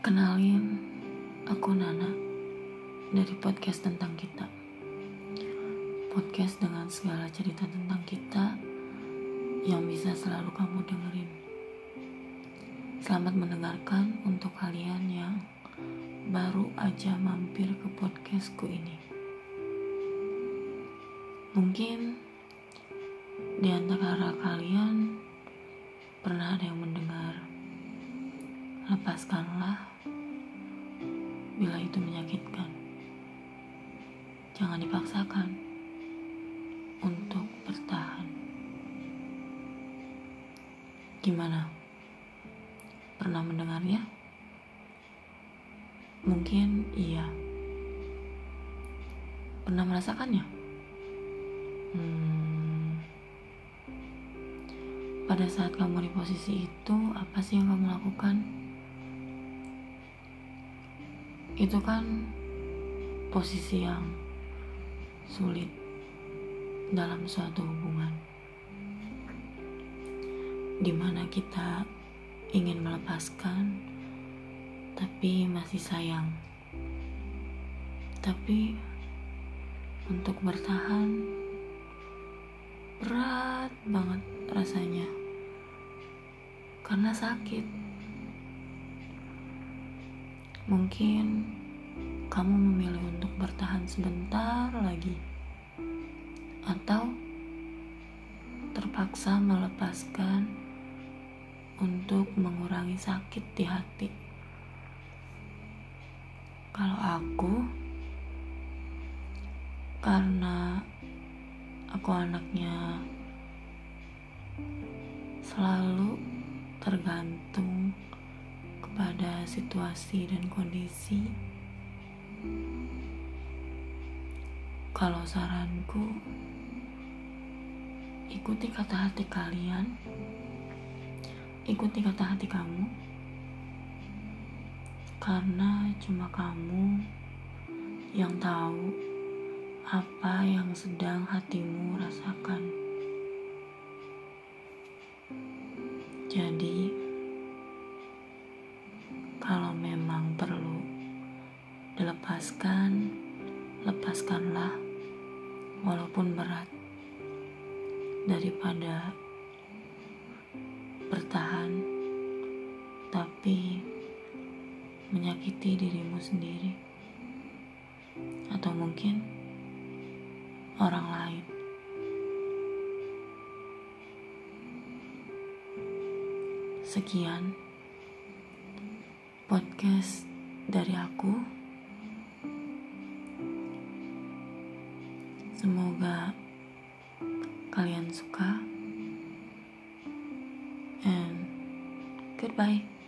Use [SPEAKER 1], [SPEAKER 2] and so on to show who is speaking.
[SPEAKER 1] Kenalin, aku Nana dari podcast tentang kita. Podcast dengan segala cerita tentang kita yang bisa selalu kamu dengerin. Selamat mendengarkan untuk kalian yang baru aja mampir ke podcastku ini. Mungkin di antara kalian pernah ada yang mendengar lepaskanlah bila itu menyakitkan. Jangan dipaksakan untuk bertahan. Gimana? Pernah mendengarnya? Mungkin iya. Pernah merasakannya? Hmm. Pada saat kamu di posisi itu, apa sih yang kamu lakukan? Itu kan posisi yang sulit dalam suatu hubungan. Di mana kita ingin melepaskan tapi masih sayang. Tapi untuk bertahan berat banget rasanya. Karena sakit Mungkin kamu memilih untuk bertahan sebentar lagi, atau terpaksa melepaskan untuk mengurangi sakit di hati. Kalau aku, karena aku anaknya selalu tergantung kepada situasi dan kondisi. Kalau saranku, ikuti kata hati kalian, ikuti kata hati kamu, karena cuma kamu yang tahu apa yang sedang hatimu kalau memang perlu dilepaskan, lepaskanlah walaupun berat daripada bertahan tapi menyakiti dirimu sendiri atau mungkin orang lain. Sekian podcast dari aku. Semoga kalian suka. And goodbye.